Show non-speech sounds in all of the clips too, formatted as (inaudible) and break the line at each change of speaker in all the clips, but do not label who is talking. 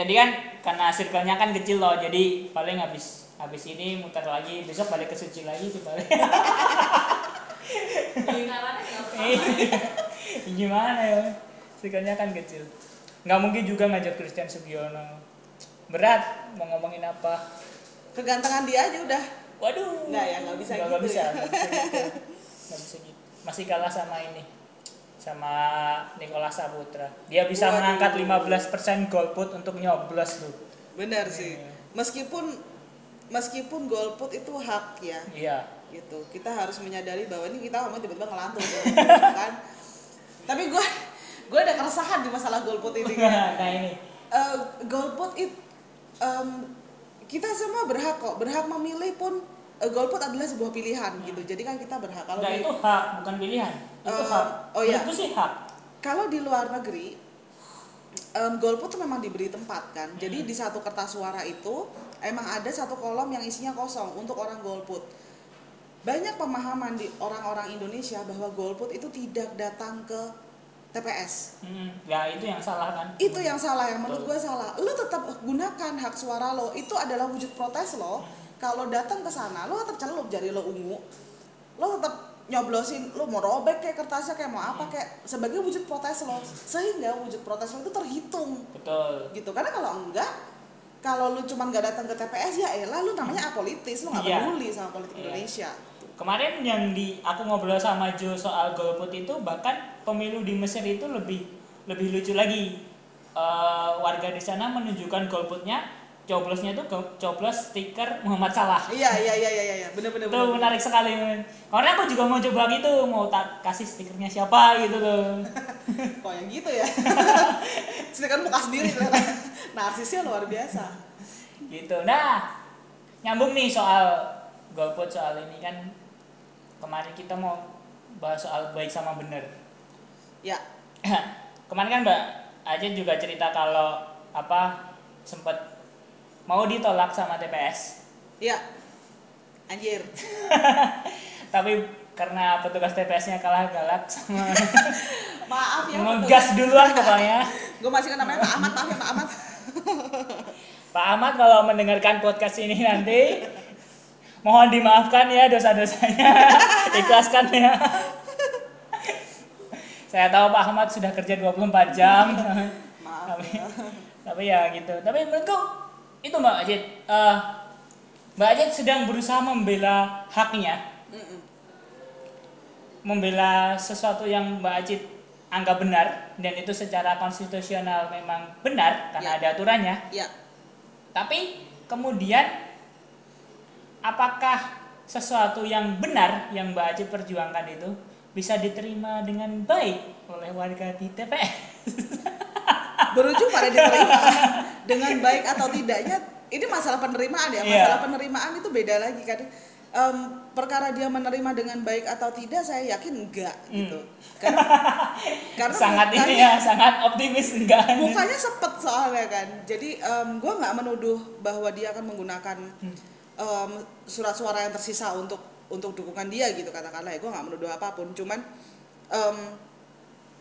tadi kan karena circle-nya kan kecil loh jadi paling habis habis ini muter lagi besok balik ke suci lagi sih paling.
Apa
gimana ya? Circle-nya kan kecil. Nggak mungkin juga ngajak Christian Sugiono. Berat mau ngomongin apa.
Kegantengan dia aja udah.
Waduh.
Nggak ya, nggak bisa
nggak,
gitu
nggak bisa
ya.
nggak bisa gitu. Nggak bisa gitu. Masih kalah sama ini sama Nicolas Saputra. Dia bisa
Waduh.
mengangkat 15% golput untuk nyoblos tuh
benar sih.
Iya.
meskipun meskipun golput itu hak ya.
Iya.
Gitu. Kita harus menyadari bahwa ini kita ngomong tiba-tiba ngelantur kan. (laughs) Tapi gue gue ada keresahan di masalah golput ini kan (laughs)
nah ini.
Eh, golput it em, kita semua berhak kok. Berhak memilih pun golput adalah sebuah pilihan gitu. Jadi kan kita berhak. Kalau
Enggak
di,
itu hak bukan pilihan. Itu
Eh,
hak.
oh iya.
Menurutku sih hak.
Kalau di luar negeri em, golput tuh memang diberi tempat kan. Jadi
Hmm.
di satu kertas suara itu emang ada satu kolom yang isinya kosong untuk orang golput. Banyak pemahaman di orang-orang Indonesia bahwa golput itu tidak datang ke TPS
Hmm, ya itu yang salah kan?
Itu yang salah yang menurut gue salah. Lo tetap gunakan hak suara lo. Itu adalah wujud protes lo kalau datang ke sana lo tetap celup jari lo ungu. Lo tetap nyoblosin lo mau robek kayak kertasnya kayak mau apa kayak sebagai wujud protes lo. Sehingga wujud protes lo itu terhitung.
Betul.
Gitu. Karena kalau enggak kalau lu cuman nggak datang ke TPS ya elah lu namanya apolitis. Lu nggak
Iya.
peduli sama politik
Iya.
Indonesia.
Kemarin yang di aku ngobrol sama Jo soal golput itu bahkan pemilu di Mesir itu lebih lebih lucu lagi. Eh, warga di sana menunjukkan golputnya coblosnya go- coblos stiker Muhammad Salah.
Iya iya iya iya iya. Bener bener
itu
bener.
menarik sekali men. Karena aku juga mau coba gitu mau tak kasih stikernya siapa gitu loh (laughs)
kok yang gitu ya? (laughs) Sedangkan muka sendiri tuh narsisnya luar biasa.
Gitu. Nah nyambung nih soal golput soal ini kan. Kemarin kita mau bahas soal baik sama benar
ya. (clears throat)
Kemarin kan mbak Aja juga cerita kalau apa sempet mau ditolak sama TPS
ya anjir. (laughs)
Tapi karena petugas TPS-nya kalah galak sama (laughs)
maaf ya
ngegas duluan pokoknya. (laughs)
Gue masih namanya Pak Ahmad maaf ya Pak Ahmad.
Pak Ahmad kalau mendengarkan podcast ini nanti mohon dimaafkan ya dosa-dosanya. Ikhlaskan ya. Saya tahu Pak Ahmad sudah kerja 24 jam.
Maaf
tapi,
ya
tapi ya gitu. Tapi menurutku itu Mbak Ajit eh, Mbak Ajit sedang berusaha membela haknya
Mm-mm.
membela sesuatu yang Mbak Ajit anggap benar dan itu secara konstitusional memang benar
Ya.
karena ada aturannya
ya
tapi kemudian apakah sesuatu yang benar yang Mbak Ajit perjuangkan itu bisa diterima dengan baik oleh warga di TPS? (laughs)
berujung pada diterima (laughs) dengan baik atau tidaknya ini masalah penerimaan ya
Iya.
masalah penerimaan itu beda lagi kan Em, perkara dia menerima dengan baik atau tidak saya yakin enggak gitu (laughs) karena karena
Hmm. sangat ini ya, sangat optimis enggak?
mukanya sepet soalnya kan jadi gue nggak menuduh bahwa dia akan menggunakan
Hmm.
em, surat suara yang tersisa untuk untuk dukungan dia gitu katakanlah ya gue nggak menuduh apa pun cuman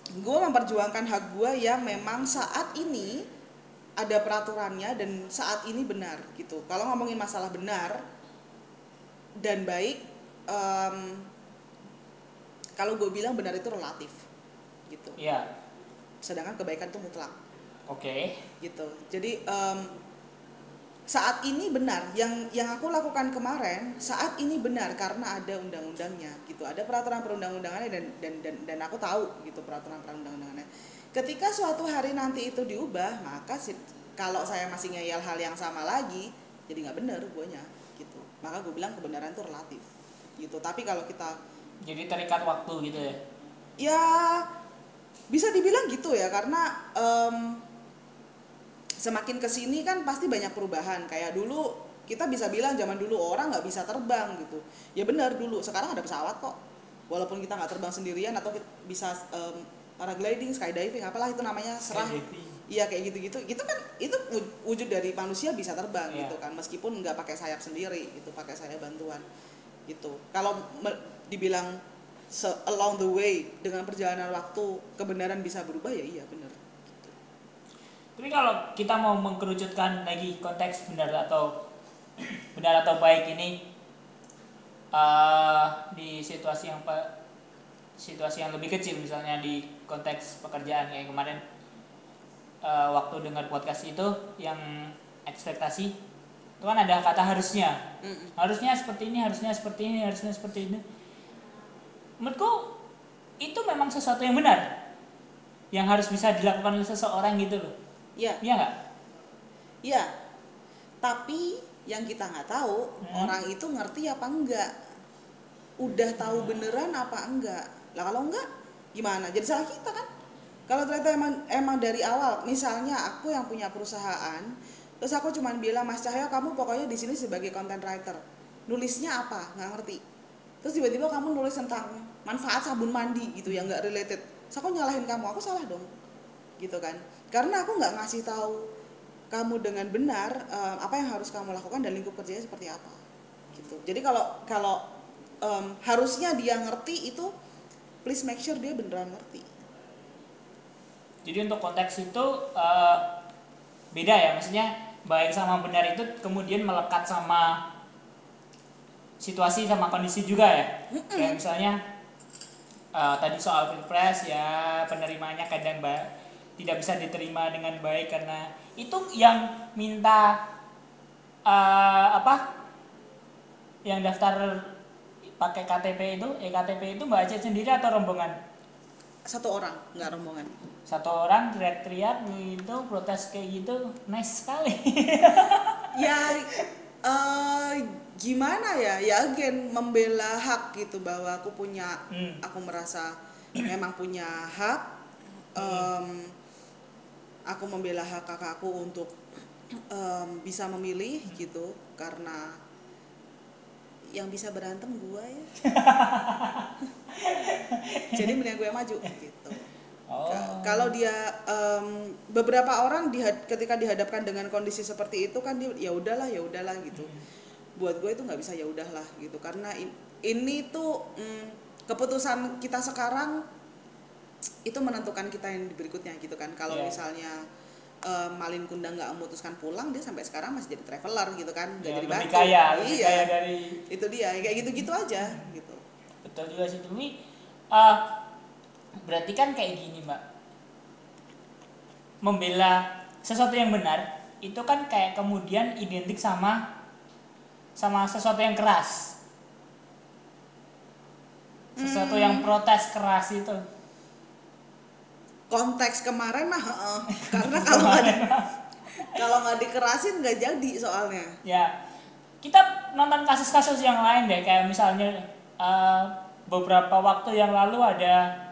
gue memperjuangkan hak gue yang memang saat ini ada peraturannya dan saat ini benar gitu. Kalau ngomongin masalah benar dan baik em, kalau gue bilang benar itu relatif gitu.
Iya,
sedangkan kebaikan itu mutlak.
Oke.
gitu. Jadi em, saat ini benar yang yang aku lakukan kemarin saat ini benar karena ada undang-undangnya gitu. Ada peraturan perundang-undangannya dan dan dan dan aku tahu gitu peraturan perundang-undangannya. Ketika suatu hari nanti itu diubah maka si- kalau saya masih ngeyel hal yang sama lagi jadi nggak benar guanya gitu. Maka gue bilang kebenaran itu relatif gitu. Tapi kalau kita
Jadi terikat waktu gitu ya.
ya bisa dibilang gitu ya karena em, semakin ke sini kan pasti banyak perubahan. Kayak dulu kita bisa bilang zaman dulu orang nggak bisa terbang gitu. Ya benar dulu. Sekarang ada pesawat kok. Walaupun kita nggak terbang sendirian atau kita bisa em, paragliding skydiving apalah itu namanya serah iya kayak gitu-gitu. Itu kan itu wu- wujud dari manusia bisa terbang
Iya.
gitu kan. Meskipun nggak pakai sayap sendiri itu pakai sayap bantuan gitu. Kalau dibilang along the way dengan perjalanan waktu kebenaran bisa berubah ya iya benar
Tapi kalau kita mau mengkerucutkan lagi konteks benar atau (clears throat) benar atau baik ini uh, di situasi yang situasi yang lebih kecil misalnya di konteks pekerjaan kayak kemarin uh, waktu dengar podcast itu yang ekspektasi itu kan ada kata harusnya. Mm. harusnya seperti ini harusnya seperti ini harusnya seperti ini. Menurutku itu memang sesuatu yang benar yang harus bisa dilakukan oleh seseorang gitu loh
iya.
Iya nggak?
Iya. Tapi yang kita nggak tahu hmm. orang itu ngerti apa enggak? Udah tahu beneran apa enggak? Lah kalau enggak gimana? Jadi salah kita kan? Kalau ternyata emang emang dari awal misalnya aku yang punya perusahaan terus aku cuman bilang Mas Cahyo kamu pokoknya di sini sebagai content writer. Nulisnya apa? Nggak ngerti. Terus tiba-tiba kamu nulis tentang manfaat sabun mandi gitu yang nggak related. Terus aku nyalahin kamu. Aku salah dong gitu kan. Karena aku nggak ngasih tahu kamu dengan benar um, apa yang harus kamu lakukan dan lingkup kerjanya seperti apa gitu. Jadi kalau kalau um, harusnya dia ngerti itu please make sure dia beneran ngerti.
Jadi untuk konteks itu uh, beda ya maksudnya baik sama benar itu kemudian melekat sama situasi sama kondisi juga ya. Kayak misalnya uh, tadi soal pilpres ya penerimanya kadang ba tidak bisa diterima dengan baik karena itu yang minta uh, apa yang daftar pakai KTP itu ektp itu mbak Aceh sendiri atau rombongan?
Satu orang nggak rombongan.
Satu orang teriak-teriak gitu protes kayak gitu nice sekali. (laughs)
Ya uh, gimana ya? Ya again membela hak gitu bahwa aku punya hmm. aku merasa memang punya hak. Um, aku membela hak kakakku untuk um, bisa memilih gitu karena yang bisa berantem gue ya (laughs) jadi mendingan gue maju gitu oh. kalau dia um, beberapa orang dihad, ketika dihadapkan dengan kondisi seperti itu kan dia ya udahlah ya udahlah gitu hmm. buat gue itu nggak bisa ya udahlah gitu karena in, ini tuh um, keputusan kita sekarang itu menentukan kita yang berikutnya gitu kan. Kalau yeah. misalnya uh, Malin Kundang nggak memutuskan pulang dia sampai sekarang masih jadi traveler gitu kan nggak ya, jadi
lebih kaya lebih
iya.
kaya dari
itu dia kayak gitu gitu aja gitu.
Betul juga sih Tumi. Uh, berarti kan kayak gini mbak. Membela sesuatu yang benar itu kan kayak kemudian identik sama sama sesuatu yang keras. Sesuatu hmm. yang protes keras itu
konteks kemarin mah uh, karena kalau nggak di, (laughs) kalau nggak dikerasin nggak jadi soalnya.
Ya kita nonton kasus-kasus yang lain deh. Kayak misalnya uh, beberapa waktu yang lalu ada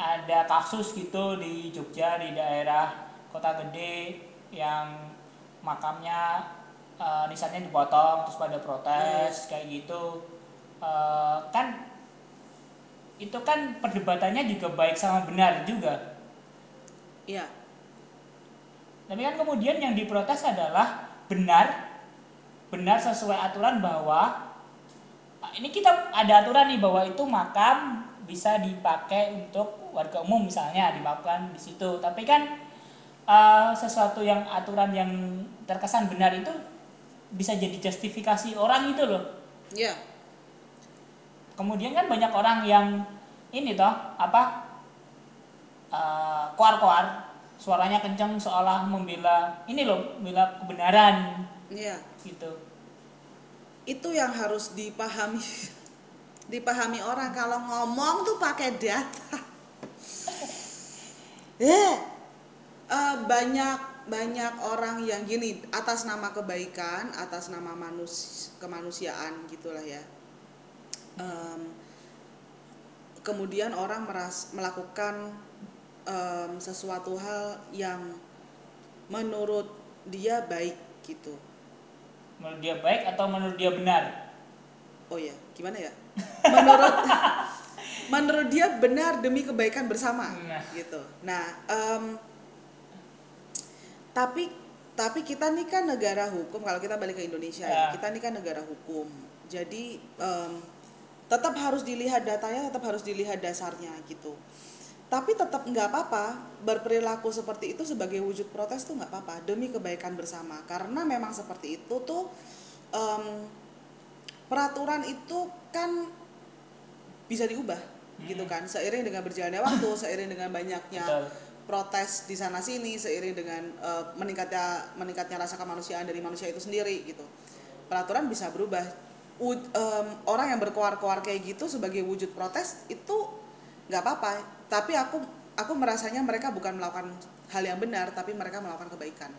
ada kasus gitu di Jogja di daerah kota gede yang makamnya uh, nisannya dipotong terus pada protes hmm. kayak gitu. Uh, kan itu kan perdebatannya juga baik sama benar juga.
Iya.
Tapi kan kemudian yang diprotes adalah benar, benar sesuai aturan bahwa ah, ini kita ada aturan nih bahwa itu makam bisa dipakai untuk warga umum misalnya dimakamkan di situ. Tapi kan uh, sesuatu yang aturan yang terkesan benar itu bisa jadi justifikasi orang itu loh.
Iya
kemudian kan banyak orang yang ini toh apa? Uh, koar-koar suaranya kencang seolah membela ini loh membela kebenaran.
Iya.
Gitu.
Itu yang harus dipahami. (laughs) Dipahami orang kalau ngomong tuh pakai data. (laughs) Eh uh, banyak banyak orang yang gini atas nama kebaikan atas nama manus kemanusiaan gitulah ya. Um, kemudian orang meras, melakukan um, sesuatu hal yang menurut dia baik gitu.
Menurut dia baik atau menurut dia benar?
Oh ya gimana ya? Menurut (laughs) menurut dia benar demi kebaikan bersama nah. gitu. Nah um, tapi tapi kita nih kan negara hukum kalau kita balik ke Indonesia ya, ya. kita nih kan negara hukum. Jadi um, tetap harus dilihat datanya tetap harus dilihat dasarnya gitu. Tapi tetap nggak apa-apa berperilaku seperti itu sebagai wujud protes tuh nggak apa-apa demi kebaikan bersama. Karena memang seperti itu tuh em, peraturan itu kan bisa diubah gitu kan. Seiring dengan berjalannya waktu (coughs) seiring dengan banyaknya
Betul.
protes di sana sini seiring dengan eh, meningkatnya meningkatnya rasa kemanusiaan dari manusia itu sendiri gitu. Peraturan bisa berubah Wud- em, orang yang berkoar-koar kayak gitu sebagai wujud protes itu nggak apa-apa. Tapi aku aku merasanya mereka bukan melakukan hal yang benar tapi mereka melakukan kebaikan.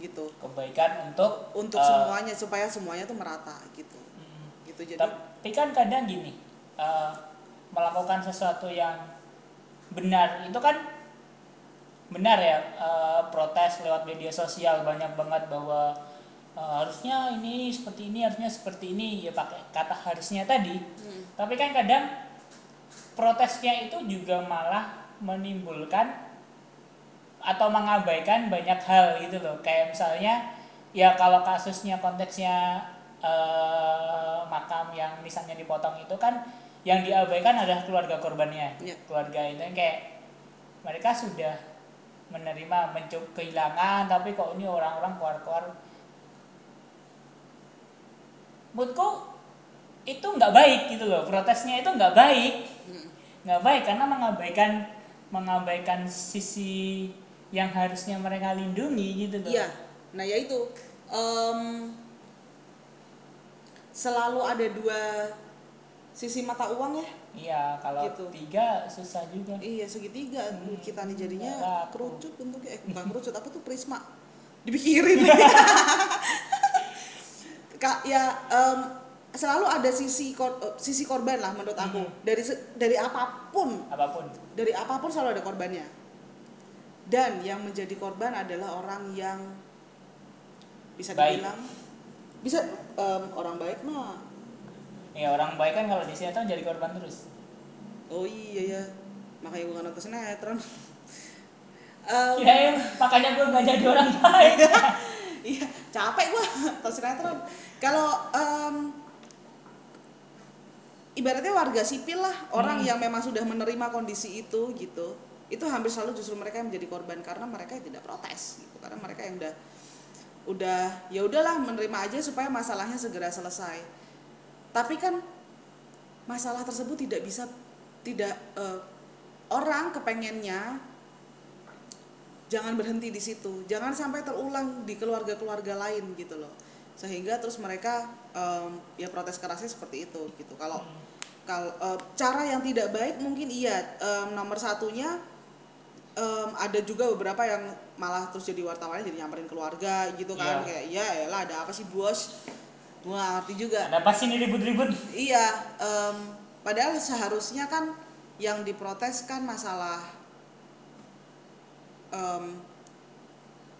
Gitu.
Kebaikan untuk
untuk
eh,
semuanya supaya semuanya tuh merata gitu.
Mm,
gitu jadi
tapi kan kadang gini eh, melakukan sesuatu yang benar itu kan benar ya eh, protes lewat media sosial banyak banget bahwa eh, harusnya ini seperti ini harusnya seperti ini ya pakai kata harusnya tadi
Hmm.
tapi kan kadang protesnya itu juga malah menimbulkan atau mengabaikan banyak hal gitu loh kayak misalnya ya kalau kasusnya konteksnya eh, makam yang misalnya dipotong itu kan yang diabaikan adalah keluarga korbannya
Iya.
keluarga itu yang kayak mereka sudah menerima mencoba kehilangan tapi kok ini orang-orang keluar-keluar menurutku itu nggak baik gitu loh. Protesnya itu nggak baik.
Hmm.
nggak baik karena mengabaikan mengabaikan sisi yang harusnya mereka lindungi gitu loh.
Iya, nah ya itu. Em, selalu ada dua sisi mata uang ya.
iya kalau
Gitu.
tiga susah juga.
Iya segitiga.
Hmm,
kita nih jadinya kerucut bentuknya, eh bukan kerucut apa tuh prisma? Dipikirin. (laughs) Kak ya selalu ada sisi kor- sisi korban lah menurut aku
Hmm.
dari dari apa
pun apa pun
dari apa pun selalu ada korbannya. Dan yang menjadi korban adalah orang yang bisa
Baik.
dibilang bisa em, orang baik mah.
ya orang baik kan kalau di sinetron jadi korban terus
Oh iya ya, makanya gue gak nonton sinetron. Em, (laughs)
kirain makanya gue nggak jadi orang baik (laughs)
iya, capek gue nonton sinetron. Kalau ibaratnya warga sipil lah, orang
Hmm.
yang memang sudah menerima kondisi itu gitu, itu hampir selalu justru mereka yang menjadi korban karena mereka yang tidak protes gitu, karena mereka yang udah udah ya udahlah menerima aja supaya masalahnya segera selesai. Tapi kan masalah tersebut tidak bisa tidak eh, orang kepengennya jangan berhenti di situ, jangan sampai terulang di keluarga-keluarga lain gitu loh, sehingga terus mereka em, ya protes kerasnya seperti itu gitu. Kalau kalau eh, cara yang tidak baik mungkin iya em, nomor satunya em, ada juga beberapa yang malah terus jadi wartawan jadi nyamperin keluarga gitu kan
Iya.
kayak ya elah ada apa sih bos gua ngerti juga
ada apa sih ini ribut-ribut
Iya, em, padahal seharusnya kan yang diprotes kan masalah em,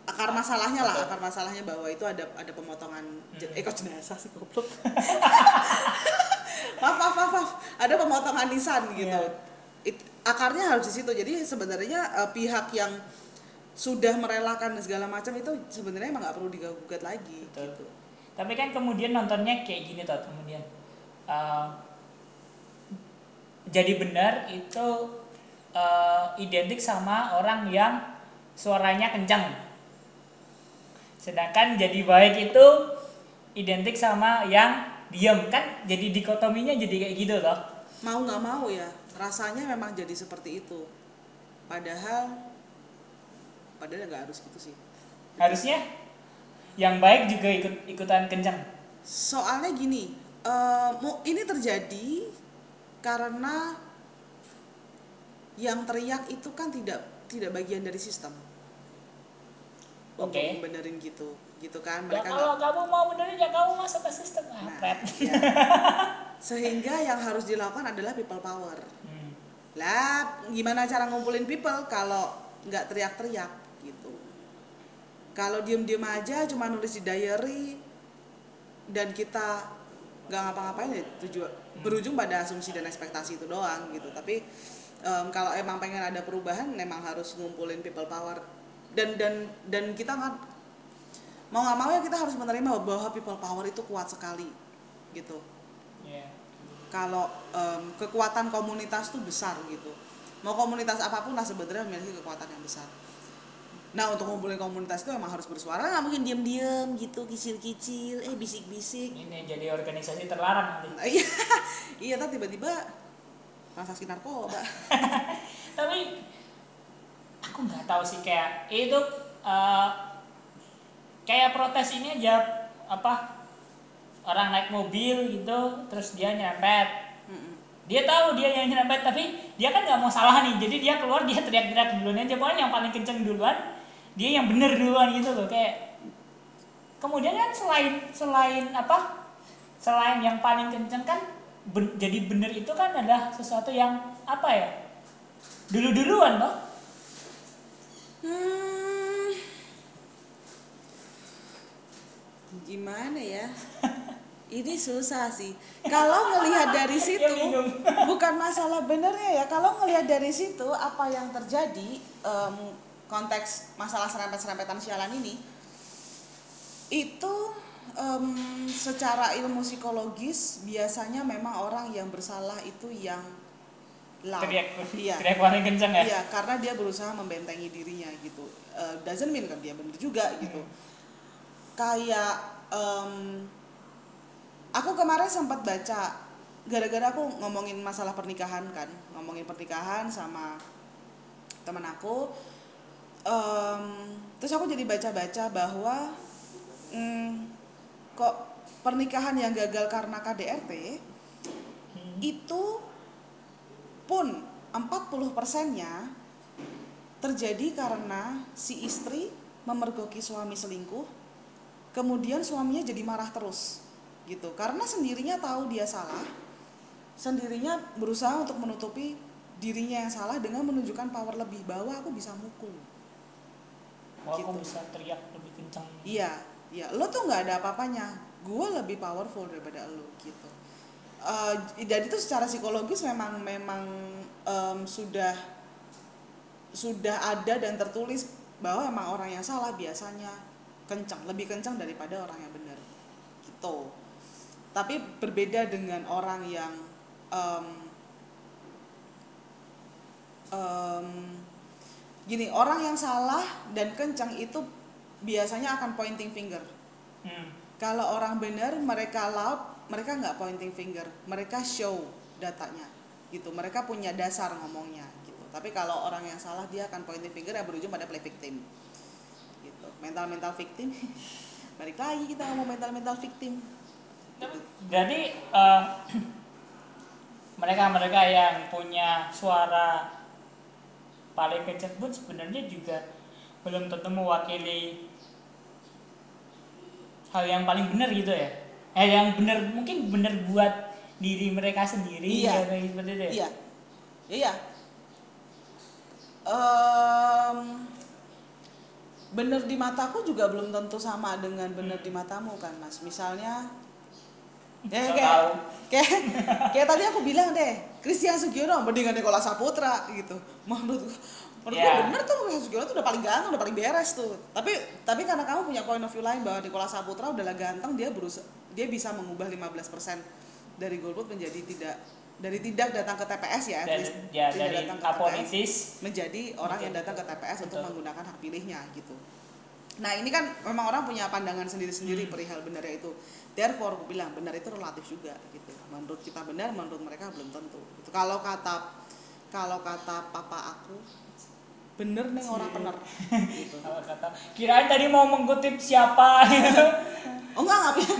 akar masalahnya lah, akar masalahnya bahwa itu ada ada pemotongan
Hmm.
eh kok jenazah sih goblok. (laughs) maaf, maaf, maaf, maaf, ada pemotongan nisan gitu.
Iya.
It- akarnya harus di situ. Jadi sebenarnya eh, pihak yang sudah merelakan segala macam itu sebenarnya emang nggak perlu digugat lagi
Betul.
gitu.
tapi kan kemudian nontonnya kayak gini tuh kemudian eh, jadi benar itu eh, identik sama orang yang suaranya kencang sedangkan jadi baik itu identik sama yang diem. Kan jadi dikotominya jadi kayak gitu loh.
Mau nggak mau ya rasanya memang jadi seperti itu. Padahal padahal nggak harus gitu sih.
Harusnya yang baik juga ikut ikutan kencang
soalnya gini mu- ini terjadi karena yang teriak itu kan tidak tidak bagian dari sistem untuk
Oke.
membenerin gitu gitu kan?
Ya
mereka
kalau
nggak
kamu mau benerin ya kamu masuk ke sistem.
Nah, ya. sehingga yang harus dilakukan adalah people power.
Hmm.
lah gimana cara ngumpulin people kalau nggak teriak-teriak gitu? Kalau diem-diem aja cuma nulis di diary dan kita nggak ngapa-ngapain ya tujuan berujung pada asumsi dan ekspektasi itu doang gitu. Tapi em, kalau emang pengen ada perubahan memang harus ngumpulin people power dan dan dan kita nggak mau nggak mau ya kita harus menerima bahwa people power itu kuat sekali gitu.
Iya.
kalau em, kekuatan komunitas tuh besar gitu. Mau komunitas apa pun lah sebenarnya memiliki kekuatan yang besar. Nah untuk ngumpulin komunitas itu emang harus bersuara nggak mungkin diem-diem gitu kicil-kicil eh bisik-bisik.
Ini jadi organisasi terlarang nanti.
Nah, iya. (laughs) Iya tak tiba-tiba transaksi narkoba. (laughs)
Tapi aku nggak tahu sih kayak itu eh, kayak protes ini aja apa orang naik mobil gitu terus dia nyerempet.
Mm-mm.
dia tahu dia yang nyerempet tapi dia kan nggak mau salah nih jadi dia keluar dia teriak-teriak duluan aja. Pokoknya yang paling kenceng duluan dia yang bener duluan gitu loh kayak kemudian kan selain selain apa selain yang paling kenceng kan ben- jadi bener itu kan adalah sesuatu yang apa ya dulu duluan loh
Hmm, gimana ya? (laughs) Ini susah sih. Kalau ngelihat dari (laughs) situ,
Dia bingung. (laughs)
bukan masalah benernya ya. Kalau ngelihat dari situ, apa yang terjadi em, konteks masalah serempet-serempetan sialan ini, itu em, secara ilmu psikologis biasanya memang orang yang bersalah itu yang loud.
teriak
Iya.
teriak paling kenceng ya
Iya, karena dia berusaha membentengi dirinya gitu. Eh, doesn't mean kan dia bener juga gitu.
Hmm.
Kayak em, aku kemarin sempat baca gara-gara aku ngomongin masalah pernikahan kan, ngomongin pernikahan sama temen aku. Em, terus aku jadi baca-baca bahwa mm, kok pernikahan yang gagal karena KDRT
Hmm.
itu pun 40 persennya terjadi karena si istri memergoki suami selingkuh kemudian suaminya jadi marah terus gitu karena sendirinya tahu dia salah sendirinya berusaha untuk menutupi dirinya yang salah dengan menunjukkan power lebih bahwa aku bisa mukul
Wah, aku
Gitu.
bisa teriak lebih kencang
Iya, iya. Lo tuh nggak ada apa-apanya. Gue lebih powerful daripada lo gitu. Eh, dan itu secara psikologis memang memang em, sudah sudah ada dan tertulis bahwa emang orang yang salah biasanya kencang, lebih kencang daripada orang yang benar. Gitu. Tapi berbeda dengan orang yang em, em, gini, orang yang salah dan kencang itu biasanya akan pointing finger.
Hmm.
Kalau orang benar mereka loud, mereka nggak pointing finger, mereka show datanya gitu. Mereka punya dasar ngomongnya gitu. Tapi kalau orang yang salah dia akan pointing finger yang berujung pada play victim. Gitu. Mental mental victim. (laughs) Balik lagi kita ngomong mental mental victim.
Jadi eh, (clears throat) mereka-mereka yang punya suara paling kencang pun sebenarnya juga belum tentu mewakili hal yang paling benar gitu ya. Eh yang benar mungkin benar buat diri mereka sendiri
Iya.
atau seperti itu ya.
Iya. Iya. Em, bener di mataku juga belum tentu sama dengan bener di matamu kan mas misalnya (laughs) ya kayak, kayak (laughs) kayak tadi aku bilang deh Christian Sugiono mendingan Nikola Saputra gitu menurut menurut gue
Ya.
bener tuh Christian Sugiono tuh udah paling ganteng udah paling beres tuh tapi tapi karena kamu punya point of view lain bahwa Nikola Saputra udahlah ganteng dia berusaha dia bisa mengubah 15% dari golput menjadi tidak dari tidak datang ke TPS ya, least
ya
tidak
dari
datang ke TPS menjadi orang yang
Menjadi-
datang ke TPS untuk
betul.
menggunakan hak pilihnya gitu. Nah ini kan memang orang punya pandangan sendiri-sendiri
Hmm.
perihal benarnya itu. Therefore aku bilang benar itu relatif juga gitu. Menurut kita benar, menurut mereka belum tentu. Gitu. Kalau kata kalau kata papa aku bener neng orang
Cie.
bener gitu.
Kata kirain tadi mau mengutip siapa (laughs)
Oh enggak enggak punya.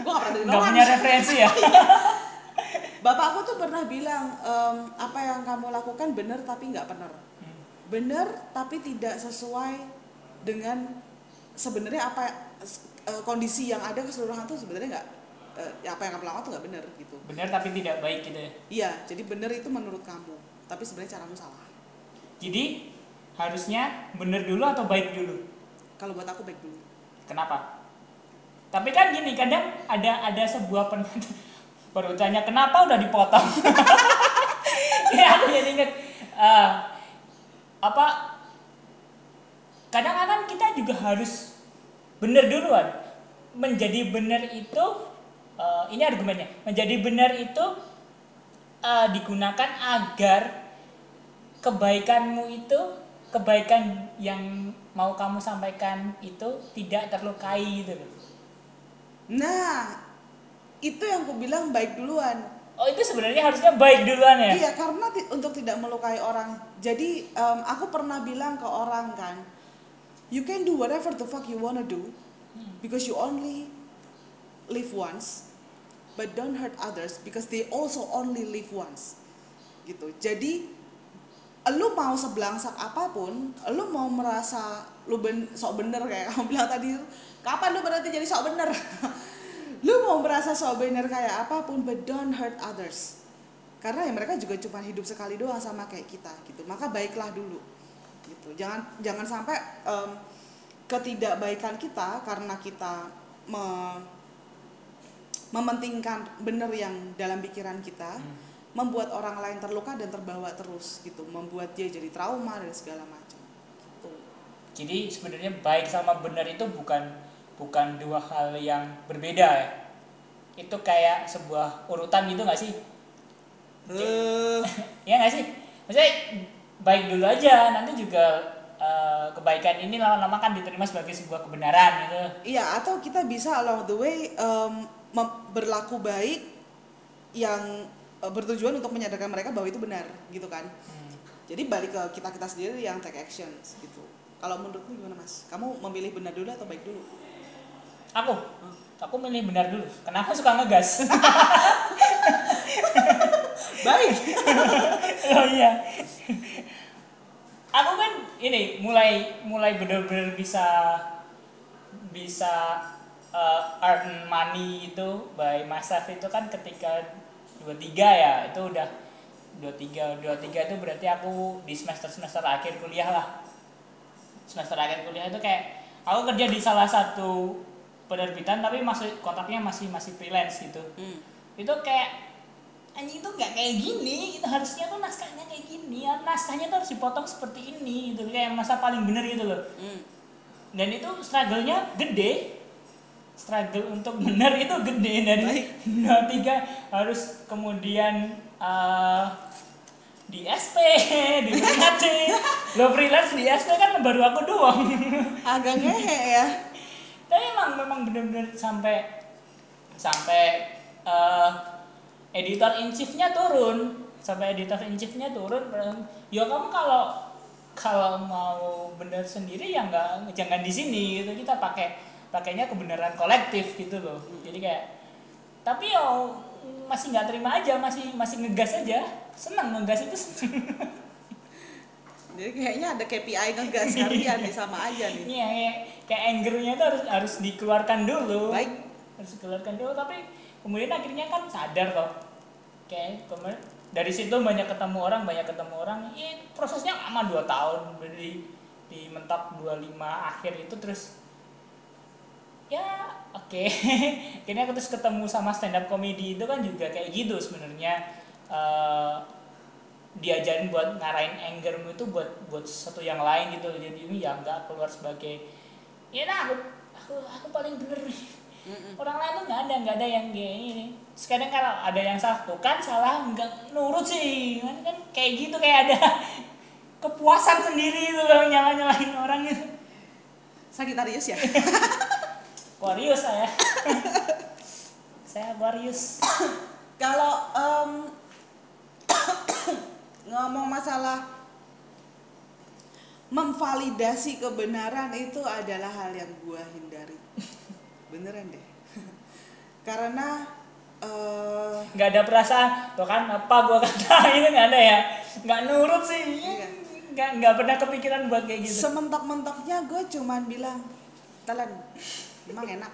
Gua enggak pernah dari
nggak
orang.
punya referensi ya (laughs)
Bapak aku tuh pernah bilang em, apa yang kamu lakukan benar tapi nggak benar.
Hmm.
benar tapi tidak sesuai dengan sebenarnya apa eh, kondisi yang ada keseluruhan tuh sebenarnya nggak eh, apa yang kamu lakukan tuh nggak benar gitu
benar tapi tidak baik gitu ya
iya jadi benar itu menurut kamu tapi sebenarnya caramu salah
jadi harusnya benar dulu atau baik dulu?
Kalau buat aku baik dulu.
Kenapa? Tapi kan gini kadang ada ada sebuah pen (laughs) baru tanya kenapa udah dipotong? (laughs) Ya aku jadi inget eh, apa kadang-kadang kita juga harus benar duluan. Menjadi benar itu eh, ini argumennya. Menjadi benar itu eh, digunakan agar kebaikanmu itu kebaikan yang mau kamu sampaikan itu tidak terlukai gitu loh
nah itu yang aku bilang baik duluan
oh itu sebenarnya harusnya baik duluan ya
Iya, karena untuk tidak melukai orang. Jadi em, aku pernah bilang ke orang kan, you can do whatever the fuck you wanna do, because you only live once, but don't hurt others because they also only live once. Gitu. Jadi lu mau sebelangsak apa pun, lu mau merasa lu ben, sok bener kayak kamu bilang tadi, kapan lu berarti jadi sok bener? (laughs) lu mau merasa sok bener kayak apa pun, but don't hurt others karena ya mereka juga cuma hidup sekali doang sama kayak kita gitu maka baiklah dulu gitu jangan jangan sampai em, ketidakbaikan kita karena kita me- mementingkan bener yang dalam pikiran kita
Hmm.
Membuat orang lain terluka dan terbawa terus gitu membuat dia jadi trauma dan segala macam gitu.
Jadi sebenarnya baik sama benar itu bukan bukan dua hal yang berbeda ya. Itu kayak sebuah urutan gitu nggak sih?
Eh, (laughs)
ya nggak sih? Maksudnya baik dulu aja nanti juga eh, kebaikan ini lama-lama kan diterima sebagai sebuah kebenaran gitu.
Iya, atau kita bisa along the way em, mem- berlaku baik yang bertujuan untuk menyadarkan mereka bahwa itu benar, gitu kan?
Hmm.
Jadi balik ke kita kita sendiri yang take action, gitu. Kalau menurutmu gimana mas? Kamu memilih benar dulu atau baik dulu?
aku aku milih benar dulu kenapa suka ngegas (laughs)
Baik.
oh iya aku kan ini mulai mulai benar-benar bisa bisa uh, earn money itu by myself itu kan ketika 23 ya itu udah 23 23 itu berarti aku di semester semester akhir kuliah lah. Semester akhir kuliah itu kayak aku kerja di salah satu penerbitan tapi masih kontraknya masih masih freelance gitu.
Hmm.
itu kayak anjing itu nggak kayak gini itu harusnya tuh naskahnya kayak gini ya. Naskahnya tuh harus dipotong seperti ini gitu. Kayak masa paling bener gitu loh.
Hmm.
dan itu struggle-nya gede struggle untuk bener itu gede. Dari dua tiga harus kemudian eh, di SP diperingatin lo freelance di SP kan baru aku doang.
Agak ngehe ya.
tapi emang memang bener-bener sampai sampai eh, editor in chiefnya turun. Sampai editor in chiefnya turun ya kamu kalau kalau mau bener sendiri ya nggak jangan di sini. Gitu kita pakai pakainya kebenaran kolektif gitu loh jadi kayak tapi yo masih nggak terima aja masih masih ngegas aja seneng ngegas itu seneng (laughs)
Jadi kayaknya ada KPI ngegas harian nih sama aja nih.
Iya, kayak, kayak angernya itu harus harus dikeluarkan dulu.
Baik.
Harus dikeluarkan dulu, tapi kemudian akhirnya kan sadar toh. Kayak kemudian dari situ banyak ketemu orang, banyak ketemu orang. Iya, prosesnya lama 2 tahun dari di mentok 25 akhir itu terus ya oke. (laughs) Akhirnya aku terus ketemu sama stand up comedy itu kan juga kayak gitu sebenarnya. Eh, diajarin buat ngarahin angermu itu buat buat sesuatu yang lain gitu jadi ini ya nggak keluar sebagai ya nah aku aku aku paling bener. Nih
Mm-mm.
orang lain tuh nggak ada nggak ada yang kayak ini. Sekarang kalau ada yang salah tuh kan salah nggak nurut sih. Kan kan kayak gitu kayak ada (laughs) kepuasan sendiri itu loh nyala nyalahin orang gitu.
Sagitarius ya. (laughs)
Aquarius (laughs) saya saya Aquarius (coughs)
Kalau em, (coughs) ngomong masalah memvalidasi kebenaran itu adalah hal yang gua hindari. (laughs) Beneran deh. (laughs) Karena eh,
nggak ada perasaan. Tuh kan apa gua kata? Itu nggak ada ya? Nggak nurut sih.
Iya.
nggak nggak pernah kepikiran buat kayak gitu.
Sementok-mentoknya gue cuman bilang, telan, emang enak.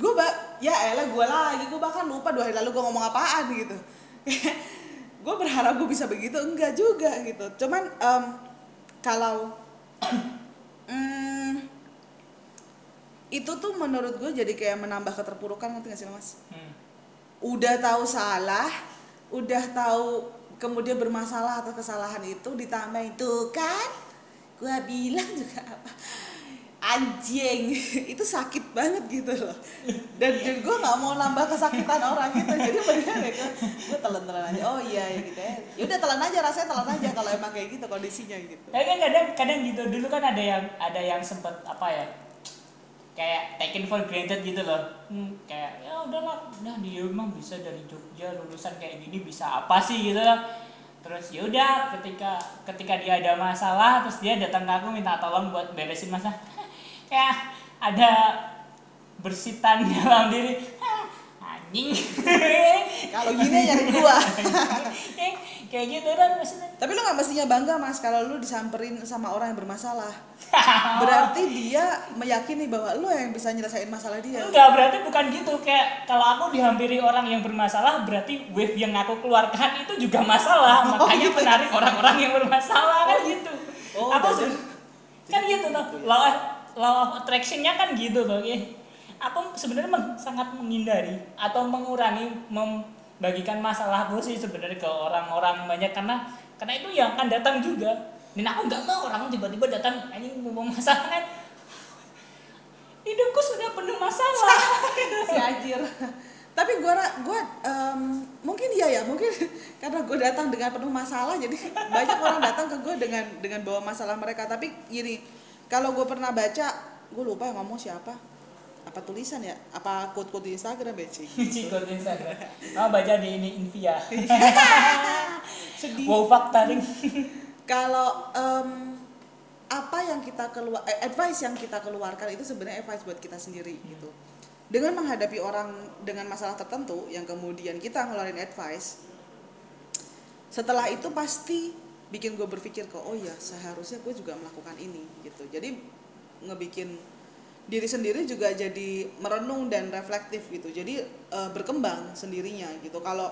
gue bak, ya elah gue lagi, gue bahkan lupa dua hari lalu gue ngomong apaan gitu. (laughs) gue berharap gue bisa begitu, enggak juga gitu. Cuman em, kalau mm, itu tuh menurut gue jadi kayak menambah keterpurukan ngerti gak sih mas?
Hmm.
udah tahu salah, udah tahu kemudian bermasalah atas kesalahan itu ditambah itu kan, gua bilang juga apa, anjing. (laughs) Itu sakit banget gitu loh. (laughs) Dan, dan gue nggak mau nambah kesakitan orang gitu. Jadi mendingan ya gue gue telan telan aja. Oh iya ya gitu ya. Ya udah telan aja rasanya telan aja kalau emang kayak gitu kondisinya gitu.
Tapi kan kadang kadang gitu dulu kan ada yang ada yang sempet apa ya kayak taken for granted gitu loh. Hmm, kayak ya udahlah nah dia emang bisa dari Jogja lulusan kayak gini bisa apa sih? gitu loh. Terus ya udah ketika ketika dia ada masalah terus dia datang ke aku minta tolong buat beresin masalah kayak ada bersitan (laughs) dalam diri. Anjing. (laughs)
Kalau gini nyari gua. (laughs)
Kayak gitu kan maksudnya.
Tapi lu nggak mestinya bangga mas kalau lu disamperin sama orang yang bermasalah. Berarti dia meyakini bahwa lu yang bisa nyelesain masalah dia.
Enggak berarti bukan gitu. Kayak kalau aku dihampiri orang yang bermasalah berarti wave yang aku keluarkan itu juga masalah.
Oh,
makanya
gitu.
menarik orang-orang yang bermasalah kan
Oh,
gitu.
oh,
aku kan gitu tuh
gitu ya.
Law of, attractionnya kan gitu tuh ya. aku sebenarnya meng- sangat menghindari atau mengurangi membagikan masalahku sih sebenarnya ke orang-orang banyak karena karena itu yang akan datang juga. Dan aku nggak mau orang tiba-tiba datang anjing mau masalah kan? Hidupku sudah penuh masalah. (laughs)
Si anjir. Tapi gua ra- gua em, mungkin iya ya mungkin (laughs) karena gue datang dengan penuh masalah jadi (laughs) banyak orang datang ke gue dengan dengan bawa masalah mereka. Tapi gini kalau gue pernah baca gue lupa yang ngomong siapa apa tulisan ya apa quote quote di Instagram ya Cing? (laughs)
Cikot Instagram. Oh baca di ini Invia. (laughs)
sedih
wow fakta nih. (laughs)
kalau em, apa yang kita keluar eh, advice yang kita keluarkan itu sebenarnya advice buat kita sendiri gitu dengan menghadapi orang dengan masalah tertentu yang kemudian kita ngeluarin advice setelah itu pasti bikin gue berpikir kok oh ya seharusnya gue juga melakukan ini gitu. Jadi ngebikin diri sendiri juga jadi merenung dan reflektif gitu. Jadi eh, berkembang sendirinya gitu. Kalau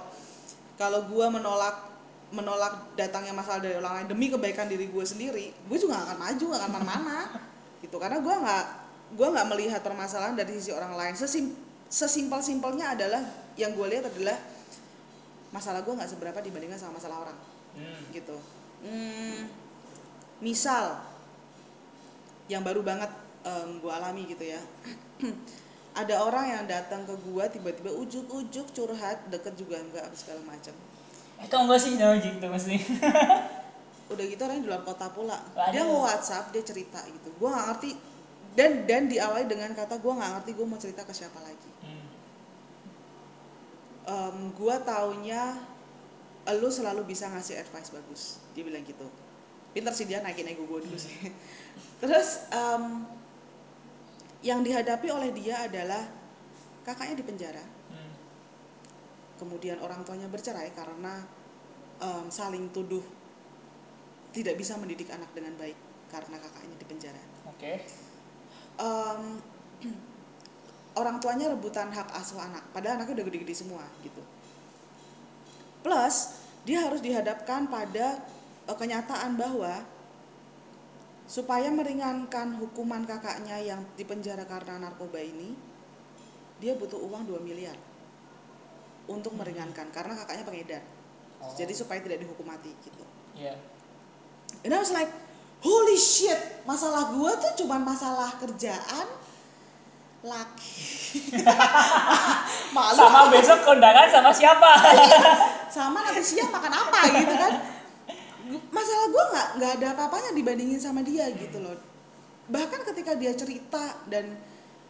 kalau gue menolak menolak datangnya masalah dari orang lain demi kebaikan diri gue sendiri gue juga gak akan maju gak akan mana-mana gitu. Karena gue nggak gue nggak melihat permasalahan dari sisi orang lain. Sesim, sesimpel simpelnya adalah yang gue lihat adalah masalah gue nggak seberapa dibandingkan sama masalah orang
Hmm.
gitu Hmm, misal yang baru banget gue alami gitu ya (clears throat) ada orang yang datang ke gue tiba-tiba ujuk-ujuk curhat deket juga enggak apa segala macam
Itu enggak sih no gitu mesti.
udah gitu orang di luar kota pula
Waduh.
dia nge WhatsApp dia cerita gitu gue nggak ngerti dan dan diawali dengan kata gue nggak ngerti gue mau cerita ke siapa lagi
Hmm.
gue taunya lu selalu bisa ngasih advice bagus. Dia bilang gitu. Pinter sih dia naikin ego gue dulu sih. (laughs) Terus em, yang dihadapi oleh dia adalah kakaknya di penjara.
Hmm.
kemudian orang tuanya bercerai karena em, saling tuduh tidak bisa mendidik anak dengan baik karena kakaknya di penjara.
Oke.
Em, (clears throat) orang tuanya rebutan hak asuh anak padahal anaknya udah gede-gede semua gitu plus dia harus dihadapkan pada eh, kenyataan bahwa supaya meringankan hukuman kakaknya yang dipenjara karena narkoba ini dia butuh uang 2 miliar untuk meringankan karena kakaknya pengedar
Oh.
jadi supaya tidak dihukum mati gitu
Iya.
And I was like, holy shit, masalah gue tuh cuman masalah kerjaan, laki. (laughs) Malu
Sama besok kondangan sama siapa? (laughs)
sama nanti siang makan apa gitu kan. Masalah gue nggak nggak ada apa-apanya dibandingin sama dia gitu loh. Bahkan ketika dia cerita dan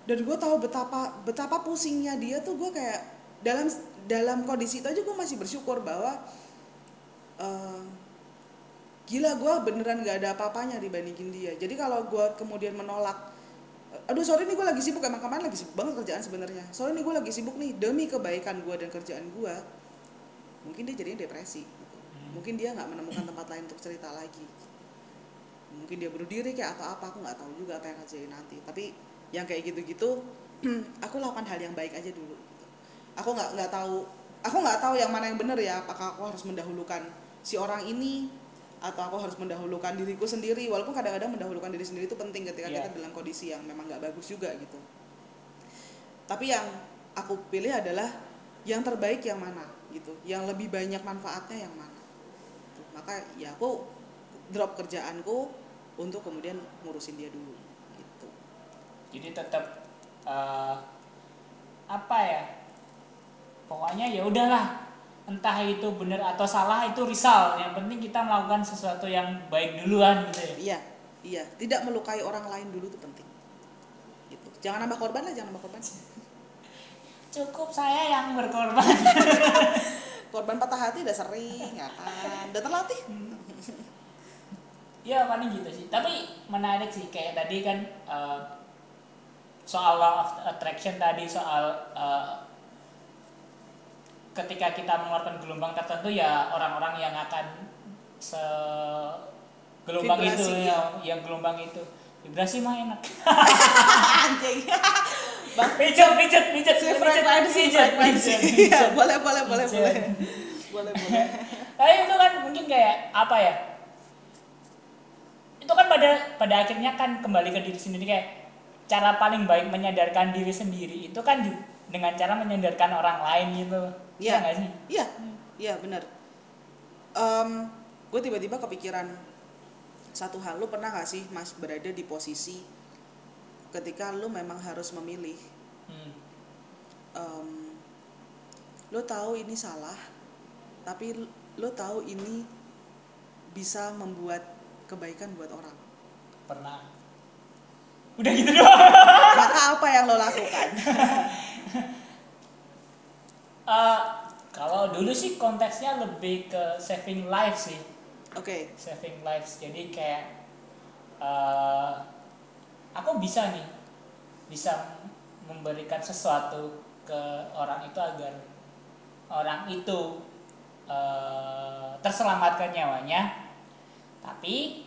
dan gue tahu betapa betapa pusingnya dia tuh gue kayak dalam dalam kondisi itu aja gue masih bersyukur bahwa eh, gila gue beneran gak ada apa-apanya dibandingin dia jadi kalau gue kemudian menolak aduh sorry nih gue lagi sibuk. Emang kemarin lagi sibuk banget kerjaan sebenarnya. Sorry nih gue lagi sibuk nih. Demi kebaikan gue dan kerjaan gue mungkin dia jadinya depresi. Mungkin dia nggak menemukan tempat lain untuk cerita lagi. Mungkin dia bunuh diri kayak atau apa aku nggak tahu juga apa yang akan terjadi nanti. Tapi yang kayak gitu-gitu (clears throat) aku lakukan hal yang baik aja dulu. Aku nggak nggak tahu aku nggak tahu yang mana yang benar ya. Apakah aku harus mendahulukan si orang ini atau aku harus mendahulukan diriku sendiri. Walaupun kadang-kadang mendahulukan diri sendiri itu penting ketika
Iya.
kita dalam kondisi yang memang nggak bagus juga gitu. Tapi yang aku pilih adalah yang terbaik yang mana gitu. Yang lebih banyak manfaatnya yang mana Gitu. maka ya aku drop kerjaanku untuk kemudian ngurusin dia dulu gitu.
Jadi tetap uh, apa ya? Pokoknya ya udahlah entah itu benar atau salah itu risal yang penting kita melakukan sesuatu yang baik duluan gitu ya.
Iya iya. Tidak melukai orang lain dulu itu penting. Gitu. Jangan nambah korban lah jangan nambah korban. (laughs)
Cukup saya yang berkorban. (laughs)
Korban patah hati udah sering ya kan? Udah terlatih.
Ya paling gitu sih. Tapi menarik sih kayak tadi kan uh, soal law of attraction tadi soal uh, ketika kita mengeluarkan gelombang tertentu ya orang-orang yang akan se gelombang
Vibrasi,
itu
ya.
ya, yang gelombang itu. Vibrasi mah enak. (laughs)
Anjing. Bang
pijet pijet pijet
si frekuensi frekuensi iya boleh boleh boleh boleh. Boleh boleh. (laughs)
Tapi itu kan mungkin kayak apa ya? Itu kan pada pada akhirnya kan kembali ke diri sendiri kayak cara paling baik menyadarkan diri sendiri itu kan dengan cara menyadarkan orang lain gitu.
Iya.
nggak sih?
Iya. Iya benar. Em, gue tiba-tiba kepikiran satu hal lu pernah gak sih mas berada di posisi ketika lu memang harus memilih?
Hmm.
Em, lu tahu ini salah tapi lu, lu tahu ini bisa membuat kebaikan buat orang.
Pernah. Udah gitu doang.
Maka apa yang lo lakukan (laughs) (laughs)
Eh, kalau dulu sih konteksnya lebih ke saving life sih.
Oke.
Saving lives. Jadi kayak eh, aku bisa nih bisa memberikan sesuatu ke orang itu agar orang itu eh, terselamatkan nyawanya. Tapi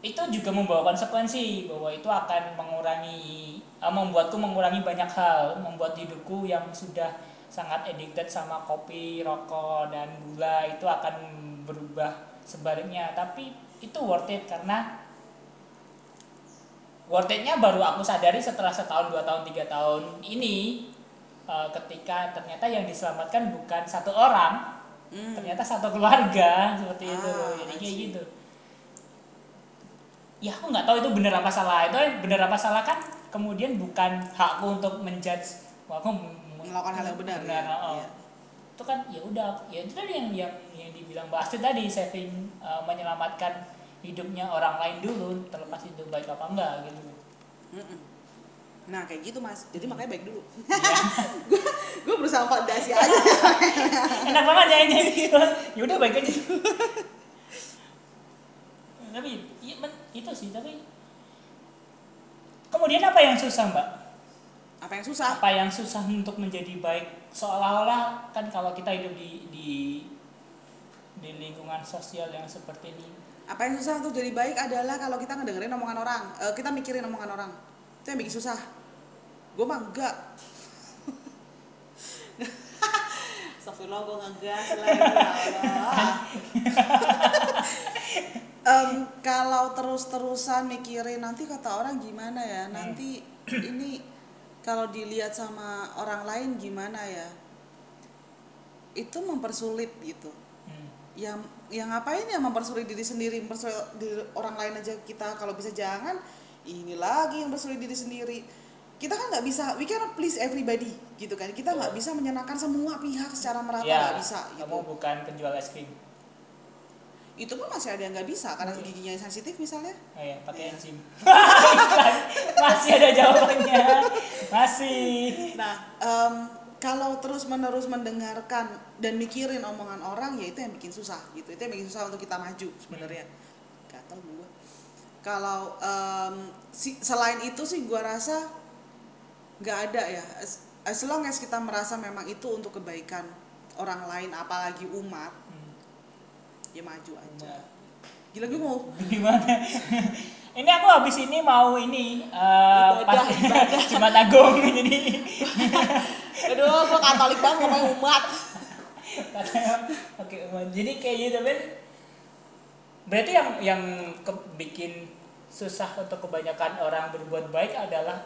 itu juga membawa konsekuensi bahwa itu akan mengurangi membuatku mengurangi banyak hal membuat hidupku yang sudah sangat addicted sama kopi rokok dan gula itu akan berubah sebaliknya. Tapi itu worth it karena worth itnya baru aku sadari setelah setahun dua tahun tiga tahun ini eh, ketika ternyata yang diselamatkan bukan satu orang
Hmm.
ternyata satu keluarga seperti itu.
Ah,
jadi
I
kayak gitu. Ya aku nggak tahu itu benar apa salah. Itu benar apa salah kan kemudian bukan hakku untuk menjudge wah aku
Melakukan hal yang benar,
benar
ya,
oh.
iya.
itu kan ya udah ya itu tadi yang yang yang dibilang Mbak Astrid tadi saving uh, menyelamatkan hidupnya orang lain dulu terlepas itu baik apa enggak gitu.
Nah kayak gitu mas. Jadi makanya baik dulu.
Iya. (laughs)
gue berusaha validasi aja. (laughs)
Enak banget ya ini ya udah baik aja. (laughs) Tapi men- itu sih tapi kemudian apa yang susah mbak?
Apa yang susah?
Apa yang susah untuk menjadi baik? Seolah-olah kan kalau kita hidup di di di lingkungan sosial yang seperti ini.
Apa yang susah untuk jadi baik adalah kalau kita ngedengerin omongan orang. Eh, kita mikirin omongan orang. Itu yang bikin susah. Gue mah enggak. (laughs) Astagfirullah gue ngegas ya Allah (laughs) (laughs) Em, kalau terus-terusan mikirin nanti kata orang gimana ya? Nanti ini kalau dilihat sama orang lain gimana ya? Itu mempersulit gitu.
Hmm.
yang yang ngapain ya mempersulit diri sendiri? Mempersulit diri orang lain aja kita. Kalau bisa jangan ini lagi yang mempersulit diri sendiri. Kita kan nggak bisa we cannot please everybody gitu kan. Kita nggak bisa menyenangkan semua pihak secara merata
ya
nggak bisa gitu.
kamu bukan penjual es krim
itu pun masih ada yang nggak bisa karena
Oke.
giginya sensitif misalnya.
Oh ya pakai
Iya.
enzim. (laughs) Masih ada jawabannya. Masih.
Nah em, kalau terus menerus mendengarkan dan mikirin omongan orang ya itu yang bikin susah gitu. Itu yang bikin susah untuk kita maju sebenarnya. Gatel gua. Kalau em, si, selain itu sih gua rasa nggak ada ya. As, as long as kita merasa memang itu untuk kebaikan orang lain apalagi umat
Hmm,
ya maju aja
umat.
gila gue mau (laughs)
gimana ini aku habis ini mau ini eh,
Ibadah, ibadah. (laughs)
Jumat Agung (laughs) jadi
aduh gue katolik banget ngomongin umat
oke umat. jadi kayak gitu Ben berarti yang yang ke- bikin susah untuk kebanyakan orang berbuat baik adalah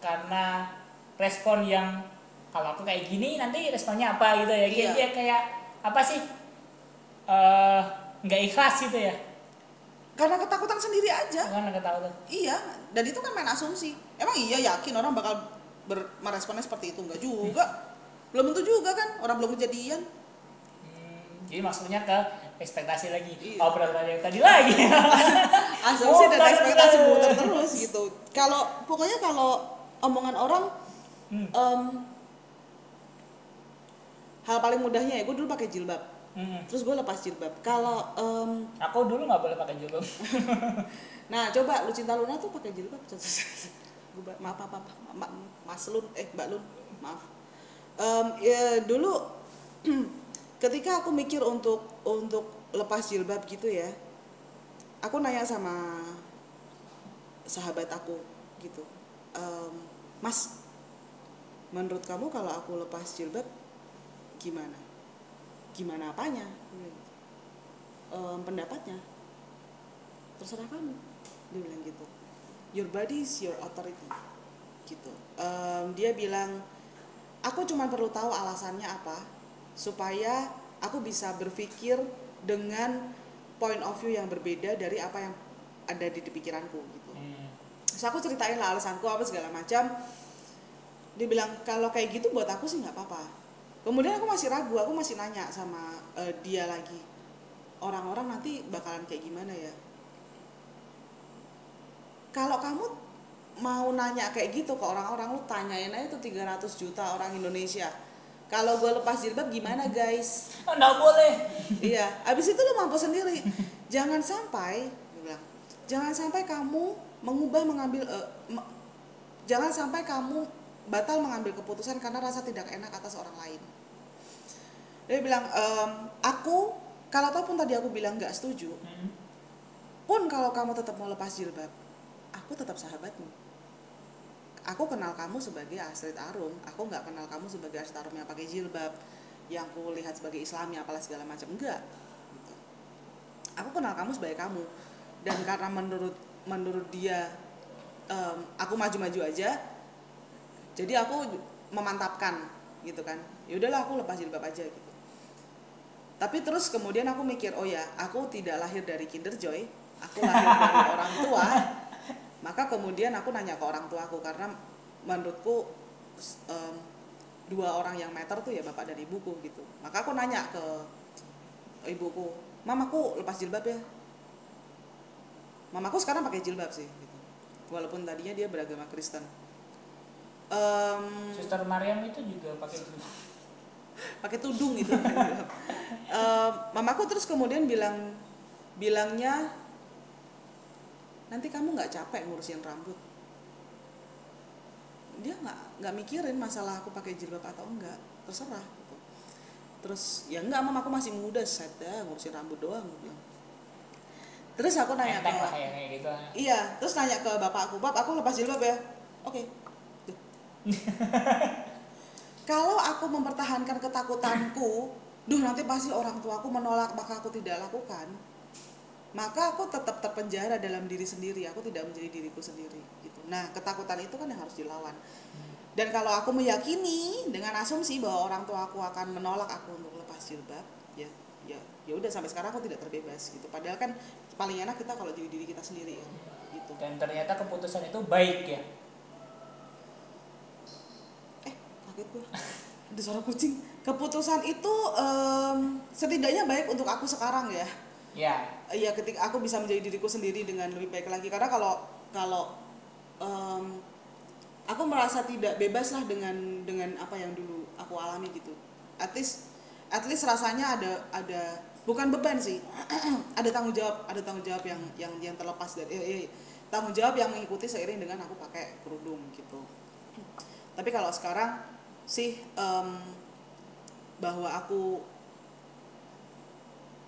karena respon yang kalau aku kayak gini nanti responnya apa gitu ya kayak
Iya.
dia kayak apa sih eh nggak ikhlas gitu ya
karena ketakutan sendiri aja
Kan ketahuan.
iya dan itu kan main asumsi emang iya yakin orang bakal ber- meresponnya seperti itu enggak juga belum tentu juga kan orang belum kejadian
Hmm, jadi maksudnya ke ekspektasi lagi.
Iya.
Obrolan yang tadi lagi. (laughs)
asumsi dan ekspektasi muter terus gitu kalau pokoknya kalau omongan orang
Hmm.
em, hal paling mudahnya ya gue dulu pakai jilbab
Hmm.
terus gue lepas jilbab. Kalau em,
Aku dulu nggak boleh pakai jilbab. (laughs)
nah coba lu cinta Luna tuh pakai jilbab. (laughs) Gua ba- maaf maaf, maaf, Ma- Mas Lun eh Mbak Lun maaf. Em, ya, dulu (clears throat) ketika aku mikir untuk untuk lepas jilbab gitu ya aku nanya sama sahabat aku gitu. "Em, Mas menurut kamu kalau aku lepas jilbab gimana gimana apanya. "Em, pendapatnya. Terserah kamu. Dia bilang gitu. Your body is your authority. Gitu. Em, dia bilang aku cuma perlu tahu alasannya apa supaya aku bisa berpikir dengan point of view yang berbeda dari apa yang ada di, di pikiranku gitu.
Hmm.
Terus aku ceritain lah alasanku apa segala macam. Dia bilang kalau kayak gitu buat aku sih nggak apa-apa kemudian aku masih ragu aku masih nanya sama eh, dia lagi. Orang-orang nanti bakalan kayak gimana ya? Kalau kamu mau nanya kayak gitu ke orang-orang lu tanyain aja tuh 300 juta orang Indonesia. Kalau gue lepas jilbab gimana guys?
Oh, nggak boleh.
iya abis itu lu mampu sendiri. Jangan sampai bilang jangan sampai kamu mengubah mengambil me- jangan sampai kamu batal mengambil keputusan karena rasa tidak enak atas orang lain. Dia bilang "Em, aku kalau ataupun tadi aku bilang nggak setuju
Hmm.
pun kalau kamu tetap mau lepas jilbab aku tetap sahabatmu. Aku kenal kamu sebagai Astrid Arum. Aku nggak kenal kamu sebagai Astrid Arum yang pakai jilbab yang aku lihat sebagai Islami apalah segala macam. Enggak gitu. aku kenal kamu sebagai kamu. Dan karena menurut menurut dia em, aku maju-maju aja jadi aku memantapkan gitu kan. Ya udahlah aku lepas jilbab aja gitu. Tapi terus kemudian aku mikir oh ya aku tidak lahir dari Kinder Joy. Aku lahir dari (laughs) orang tua. Maka kemudian aku nanya ke orang tuaku karena menurutku em, dua orang yang meter tuh ya bapak dan ibuku gitu. Maka aku nanya ke ibuku mamaku lepas jilbab ya? Mamaku sekarang pakai jilbab sih gitu. walaupun tadinya dia beragama Kristen Em,
Suster Mariam itu juga pakai jilbab.
pakai tudung gitu (laughs) Em, mamaku terus kemudian bilang bilangnya nanti kamu nggak capek ngurusin rambut dia nggak nggak mikirin masalah aku pakai jilbab atau enggak terserah gitu terus ya enggak mam aku masih muda set ya ngurusin rambut doang bilang. terus aku nanya
Enteng
ke
lah ya gitu.
iya terus nanya ke bapakku bap aku lepas jilbab ya oke Duh. (laughs) kalau aku mempertahankan ketakutanku duh nanti pasti orang tuaku menolak maka aku tidak lakukan. Maka aku tetap terpenjara dalam diri sendiri aku tidak menjadi diriku sendiri gitu. Nah ketakutan itu kan yang harus dilawan. Dan kalau aku meyakini dengan asumsi bahwa orang tua aku akan menolak aku untuk lepas jilbab ya ya ya udah sampai sekarang aku tidak terbebas gitu. Padahal kan paling enak kita kalau jadi diri kita sendiri kan gitu.
Dan ternyata keputusan itu baik ya.
eh kaget gue ada suara kucing. Keputusan itu em, setidaknya baik untuk aku sekarang ya.
Ya.
Iya ketika aku bisa menjadi diriku sendiri dengan lebih baik lagi. Karena kalau kalau em, aku merasa tidak bebas lah dengan dengan apa yang dulu aku alami gitu. At least at least rasanya ada ada bukan beban sih. (clears throat) Ada tanggung jawab ada tanggung jawab yang yang yang terlepas dari eh, eh, tanggung jawab yang mengikuti seiring dengan aku pakai kerudung gitu. Tapi kalau sekarang sih em, bahwa aku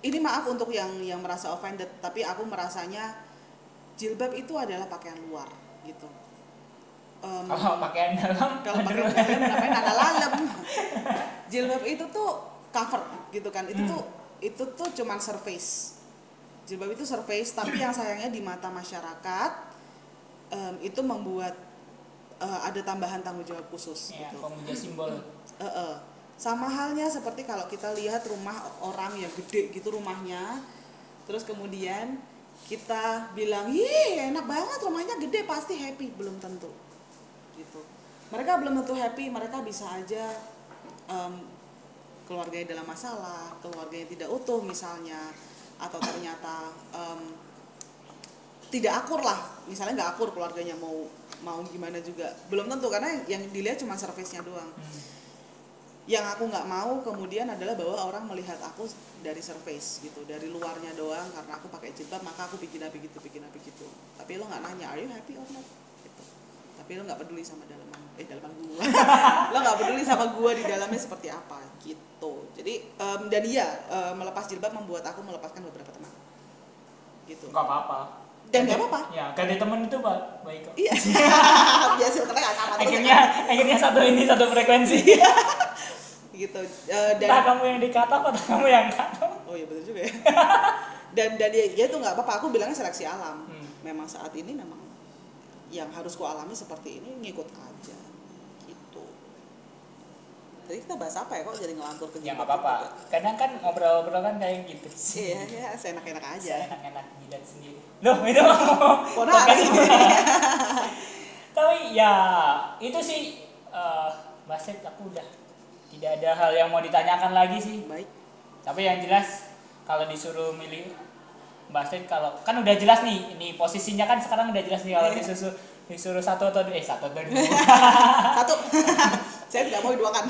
ini maaf untuk yang yang merasa offended tapi aku merasanya jilbab itu adalah pakaian luar gitu. Em,
Kalau pakaian dalam
kalau (laughs) pakaian dalam namanya nana lalem jilbab itu tuh cover gitu kan. Itu
Hmm.
tuh itu tuh cuman surface. Jilbab itu surface tapi yang sayangnya di mata masyarakat em, itu membuat eh, ada tambahan tanggung jawab khusus
ya,
gitu
pemuja simbol. (clears throat)
Eh, eh. Sama halnya seperti kalau kita lihat rumah orang yang gede gitu rumahnya, terus kemudian kita bilang ih enak banget rumahnya gede pasti happy belum tentu gitu mereka belum tentu happy mereka bisa aja em, keluarganya dalam masalah keluarganya tidak utuh misalnya atau ternyata em, tidak akur lah misalnya nggak akur keluarganya mau mau gimana juga. Belum tentu karena yang dilihat cuma servisnya doang.
Hmm.
yang aku nggak mau kemudian adalah bahwa orang melihat aku dari surface gitu dari luarnya doang. Karena aku pakai jilbab maka aku bikin apa gitu bikin apa gitu. Tapi lo nggak nanya are you happy or not? Gitu. Tapi lo nggak peduli sama dalaman eh dalaman gua. (laughs) Lo nggak peduli sama gua di dalamnya seperti apa gitu. Jadi em, dan iya em, melepas jilbab membuat aku melepaskan beberapa teman. Gitu.
Nggak apa-apa
Dan nggak apa-apa.
ya ganti temen itu ba- baik kok
iya (laughs) biasa ternyata nggak sama terus ya
akhirnya akhirnya satu ini satu frekuensi (laughs)
gitu Eh, dan
entah kamu yang dikata atau kamu yang kata
Oh iya betul juga ya. (laughs) dan dan ya, ya itu nggak apa-apa. Aku bilangnya seleksi alam.
Hmm.
Memang saat ini memang yang harus ku alami seperti ini ngikut aja. Tadi kita bahas apa ya kok jadi ngelantur ke
ya nggak apa-apa kadang kan ngobrol-ngobrol kan kayak gitu
Iya ya seenak-enak aja.
enak-enak jidat sendiri loh itu (laughs) podcast (laughs) tapi ya itu sih eh Baset aku udah tidak ada hal yang mau ditanyakan lagi sih
Baik.
tapi yang jelas kalau disuruh milih Baset kalau kan udah jelas nih ini posisinya kan sekarang udah jelas nih kalau
Iya.
disuruh disuruh satu atau dua eh satu atau dua (laughs)
Satu. Saya tidak mau diduakan.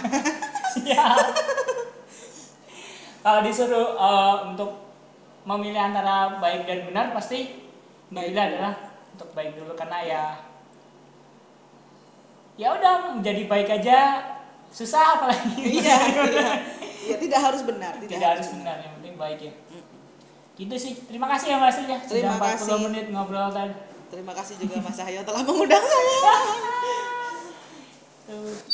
Siap. kalau disuruh eh, untuk memilih antara baik dan benar pasti
Baik
adalah untuk baik dulu karena ya ya udah menjadi baik aja susah apalagi
iya, (laughs) iya. Iya, tidak harus benar, tidak,
tidak, harus benar yang penting baik ya gitu sih terima kasih ya mas ya
Terima
sudah 40
kasih.
menit ngobrol tadi
Terima kasih juga Mas Cahyo telah mengundang saya. (laughs)